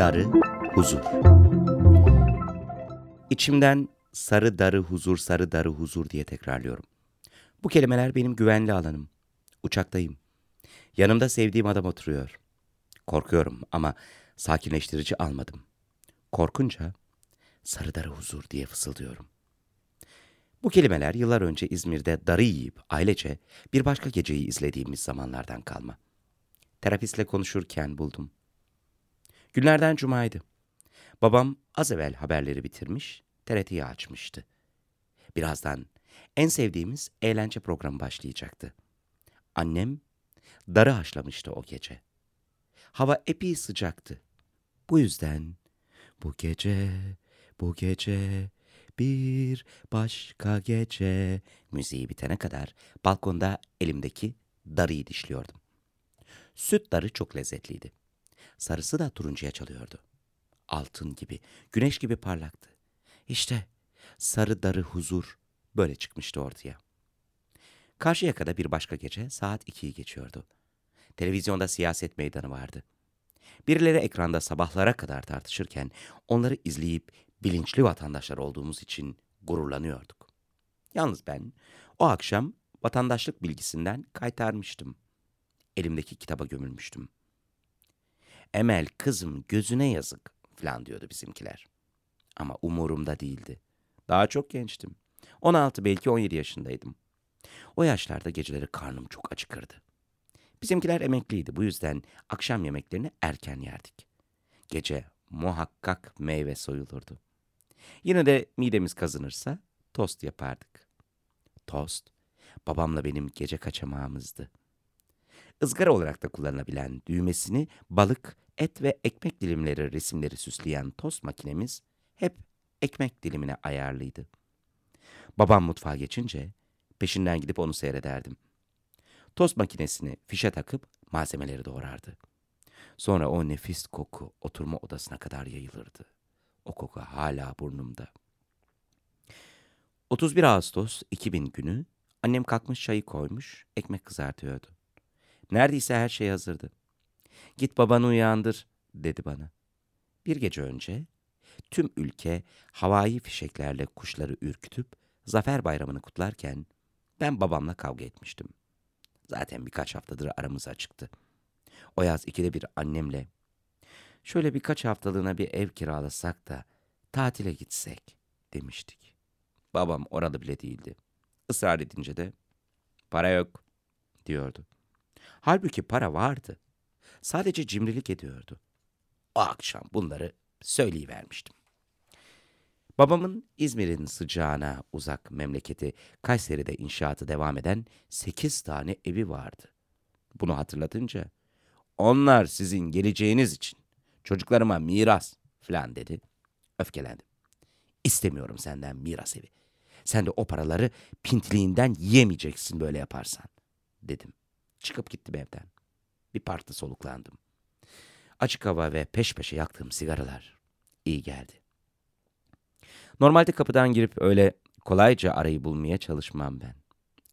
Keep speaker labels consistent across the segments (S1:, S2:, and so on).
S1: darı, huzur. İçimden sarı, darı, huzur, sarı, darı, huzur diye tekrarlıyorum. Bu kelimeler benim güvenli alanım. Uçaktayım. Yanımda sevdiğim adam oturuyor. Korkuyorum ama sakinleştirici almadım. Korkunca sarı, darı, huzur diye fısıldıyorum. Bu kelimeler yıllar önce İzmir'de darı yiyip ailece bir başka geceyi izlediğimiz zamanlardan kalma. Terapistle konuşurken buldum. Günlerden cumaydı. Babam az evvel haberleri bitirmiş, TRT'yi açmıştı. Birazdan en sevdiğimiz eğlence programı başlayacaktı. Annem darı haşlamıştı o gece. Hava epey sıcaktı. Bu yüzden bu gece, bu gece bir başka gece müziği bitene kadar balkonda elimdeki darıyı dişliyordum. Süt darı çok lezzetliydi. Sarısı da turuncuya çalıyordu. Altın gibi, güneş gibi parlaktı. İşte sarı darı huzur böyle çıkmıştı ortaya. Karşı yakada bir başka gece saat 2'yi geçiyordu. Televizyonda siyaset meydanı vardı. Birileri ekranda sabahlara kadar tartışırken onları izleyip bilinçli vatandaşlar olduğumuz için gururlanıyorduk. Yalnız ben o akşam vatandaşlık bilgisinden kaytarmıştım. Elimdeki kitaba gömülmüştüm. Emel kızım gözüne yazık falan diyordu bizimkiler. Ama umurumda değildi. Daha çok gençtim. 16 belki 17 yaşındaydım. O yaşlarda geceleri karnım çok acıkırdı. Bizimkiler emekliydi bu yüzden akşam yemeklerini erken yerdik. Gece muhakkak meyve soyulurdu. Yine de midemiz kazınırsa tost yapardık. Tost babamla benim gece kaçamağımızdı. Izgara olarak da kullanılabilen düğmesini balık, et ve ekmek dilimleri resimleri süsleyen tost makinemiz hep ekmek dilimine ayarlıydı. Babam mutfağa geçince peşinden gidip onu seyrederdim. Tost makinesini fişe takıp malzemeleri doğrardı. Sonra o nefis koku oturma odasına kadar yayılırdı. O koku hala burnumda. 31 Ağustos 2000 günü annem kalkmış çayı koymuş, ekmek kızartıyordu. Neredeyse her şey hazırdı. Git babanı uyandır dedi bana. Bir gece önce tüm ülke havai fişeklerle kuşları ürkütüp Zafer Bayramı'nı kutlarken ben babamla kavga etmiştim. Zaten birkaç haftadır aramız açıktı. O yaz ikide bir annemle şöyle birkaç haftalığına bir ev kiralasak da tatile gitsek demiştik. Babam orada bile değildi. Israr edince de para yok diyordu. Halbuki para vardı. Sadece cimrilik ediyordu. O akşam bunları söyleyivermiştim. Babamın İzmir'in sıcağına uzak memleketi Kayseri'de inşaatı devam eden sekiz tane evi vardı. Bunu hatırlatınca onlar sizin geleceğiniz için çocuklarıma miras falan dedi. Öfkelendim. İstemiyorum senden miras evi. Sen de o paraları pintiliğinden yiyemeyeceksin böyle yaparsan dedim. Çıkıp gittim evden. Bir parkta soluklandım. Açık hava ve peş peşe yaktığım sigaralar iyi geldi. Normalde kapıdan girip öyle kolayca arayı bulmaya çalışmam ben.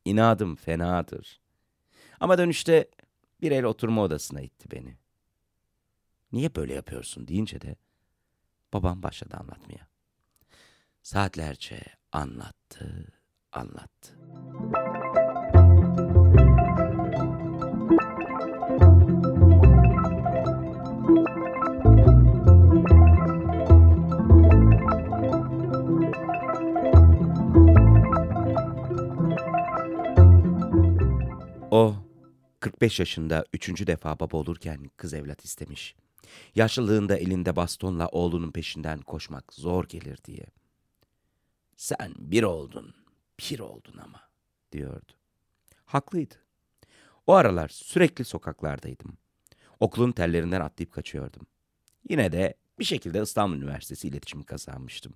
S1: İnadım fenadır. Ama dönüşte bir el oturma odasına itti beni. Niye böyle yapıyorsun deyince de babam başladı anlatmaya. Saatlerce anlattı, anlattı. 45 yaşında üçüncü defa baba olurken kız evlat istemiş. Yaşlılığında elinde bastonla oğlunun peşinden koşmak zor gelir diye. Sen bir oldun, pir oldun ama diyordu. Haklıydı. O aralar sürekli sokaklardaydım. Okulun tellerinden atlayıp kaçıyordum. Yine de Bir şekilde İstanbul Üniversitesi iletişimi kazanmıştım.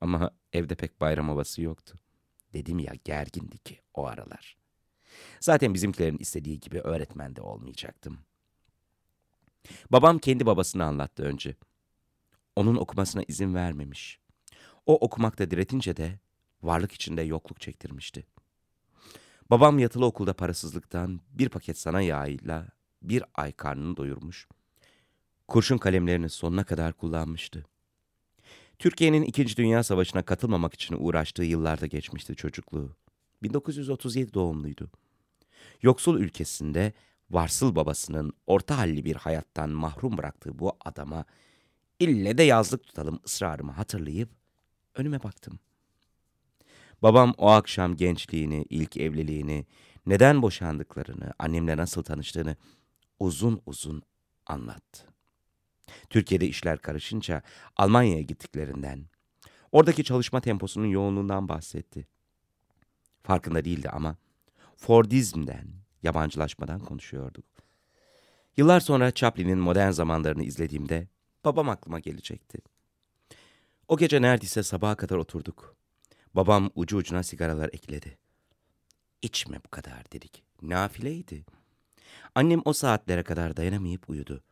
S1: Ama evde pek bayram havası yoktu. Dedim ya gergindi ki o aralar. Zaten bizimkilerin istediği gibi öğretmen de olmayacaktım. Babam kendi babasını anlattı önce. Onun okumasına izin vermemiş. O okumakta diretince de varlık içinde yokluk çektirmişti. Babam yatılı okulda parasızlıktan bir paket sana yağıyla bir ay karnını doyurmuş. Kurşun kalemlerini sonuna kadar kullanmıştı. Türkiye'nin İkinci Dünya Savaşı'na katılmamak için uğraştığı yıllarda geçmişti çocukluğu. 1937 doğumluydu. Yoksul ülkesinde varsıl babasının orta halli bir hayattan mahrum bıraktığı bu adama ille de yazlık tutalım ısrarımı hatırlayıp önüme baktım. Babam o akşam gençliğini, ilk evliliğini, neden boşandıklarını, annemle nasıl tanıştığını uzun uzun anlattı. Türkiye'de işler karışınca Almanya'ya gittiklerinden, oradaki çalışma temposunun yoğunluğundan bahsetti. Farkında değildi ama Fordizm'den, yabancılaşmadan konuşuyorduk. Yıllar sonra Chaplin'in modern zamanlarını izlediğimde babam aklıma gelecekti. O gece neredeyse sabaha kadar oturduk. Babam ucu ucuna sigaralar ekledi. İçme bu kadar dedik. Nafileydi. Annem o saatlere kadar dayanamayıp uyudu.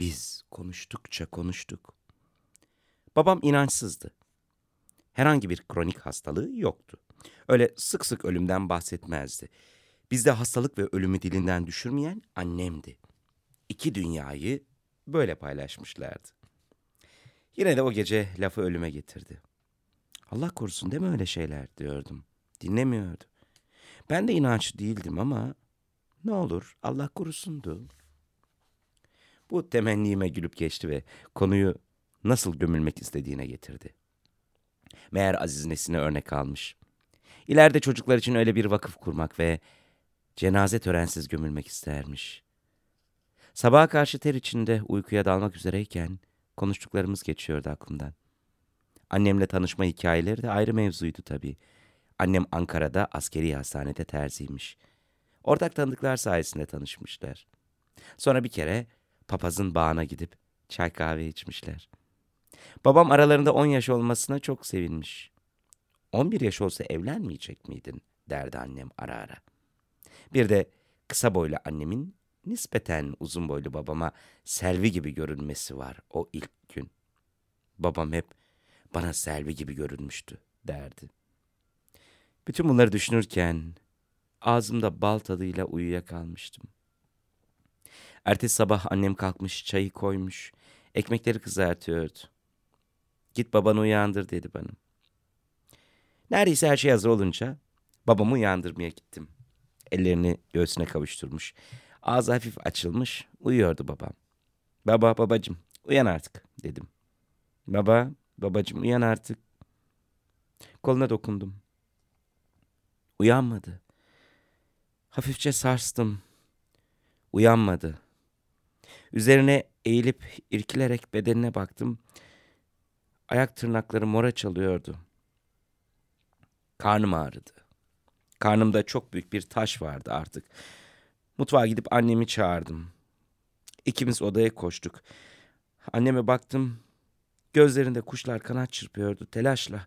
S1: Biz konuştukça konuştuk. Babam inançsızdı. Herhangi bir kronik hastalığı yoktu. Öyle sık sık ölümden bahsetmezdi. Bizde hastalık ve ölümü dilinden düşürmeyen annemdi. İki dünyayı böyle paylaşmışlardı. Yine de o gece lafı ölüme getirdi. Allah korusun deme öyle şeyler diyordum. Dinlemiyordu. Ben de inançlı değildim ama ne olur Allah korusundu. Bu temennime gülüp geçti ve konuyu nasıl gömülmek istediğine getirdi. Meğer Aziz Nesin'e örnek almış. İleride çocuklar için öyle bir vakıf kurmak ve cenaze törensiz gömülmek istermiş. Sabaha karşı ter içinde uykuya dalmak üzereyken konuştuklarımız geçiyordu aklımdan. Annemle tanışma hikayeleri de ayrı mevzuydu tabii. Annem Ankara'da askeri hastanede terziymiş. Ortak tanıdıklar sayesinde tanışmışlar. Sonra bir kere papazın bağına gidip çay kahve içmişler. Babam aralarında 10 yaş olmasına çok sevinmiş. 11 yaş olsa evlenmeyecek miydin derdi annem ara ara. Bir de kısa boylu annemin nispeten uzun boylu babama Selvi gibi görünmesi var o ilk gün. Babam hep bana Selvi gibi görünmüştü derdi. Bütün bunları düşünürken ağzımda bal tadıyla uyuyakalmıştım. Ertesi sabah annem kalkmış, çayı koymuş, ekmekleri kızartıyordu. Git babanı uyandır dedi bana. Neredeyse her şey hazır olunca babamı uyandırmaya gittim. Ellerini göğsüne kavuşturmuş. Ağzı hafif açılmış, uyuyordu babam. Baba, babacım, uyan artık dedim. Baba, babacım uyan artık. Koluna dokundum. Uyanmadı. Hafifçe sarstım. Uyanmadı. Üzerine eğilip irkilerek bedenine baktım. Ayak tırnakları mora çalıyordu. Karnım ağrıdı. Karnımda çok büyük bir taş vardı artık. Mutfağa gidip annemi çağırdım. İkimiz odaya koştuk. Anneme baktım. Gözlerinde kuşlar kanat çırpıyordu telaşla.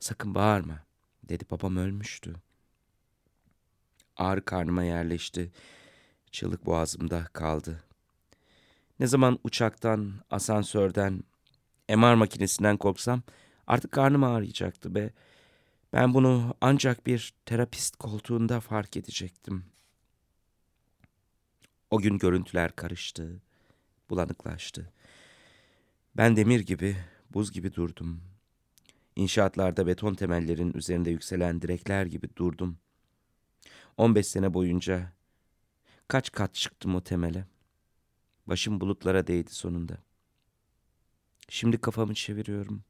S1: Sakın bağırma dedi babam ölmüştü. Ağrı karnıma yerleşti. Çığlık boğazımda kaldı. Ne zaman uçaktan, asansörden, MR makinesinden korksam artık karnım ağrıyacaktı be. Ben bunu ancak bir terapist koltuğunda fark edecektim. O gün görüntüler karıştı, bulanıklaştı. Ben demir gibi, buz gibi durdum. İnşaatlarda beton temellerin üzerinde yükselen direkler gibi durdum. 15 sene boyunca kaç kat çıktım o temele. Başım bulutlara değdi sonunda. Şimdi kafamı çeviriyorum.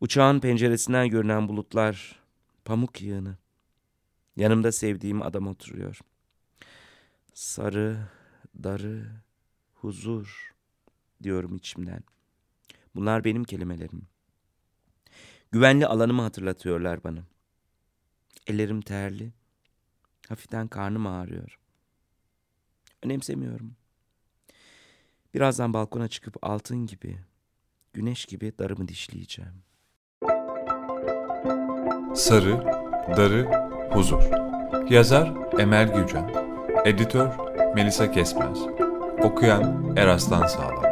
S1: Uçağın penceresinden görünen bulutlar pamuk yığını. Yanımda sevdiğim adam oturuyor. Sarı, darı, huzur diyorum içimden. Bunlar benim kelimelerim. Güvenli alanımı hatırlatıyorlar bana. Ellerim terli. Hafiften karnım ağrıyor. Önemsemiyorum. Birazdan balkona çıkıp altın gibi, güneş gibi darımı dişleyeceğim.
S2: Sarı, Darı, Huzur. Yazar Emel Gücan. Editör Melisa Kesmez. Okuyan Eraslan Sağlam.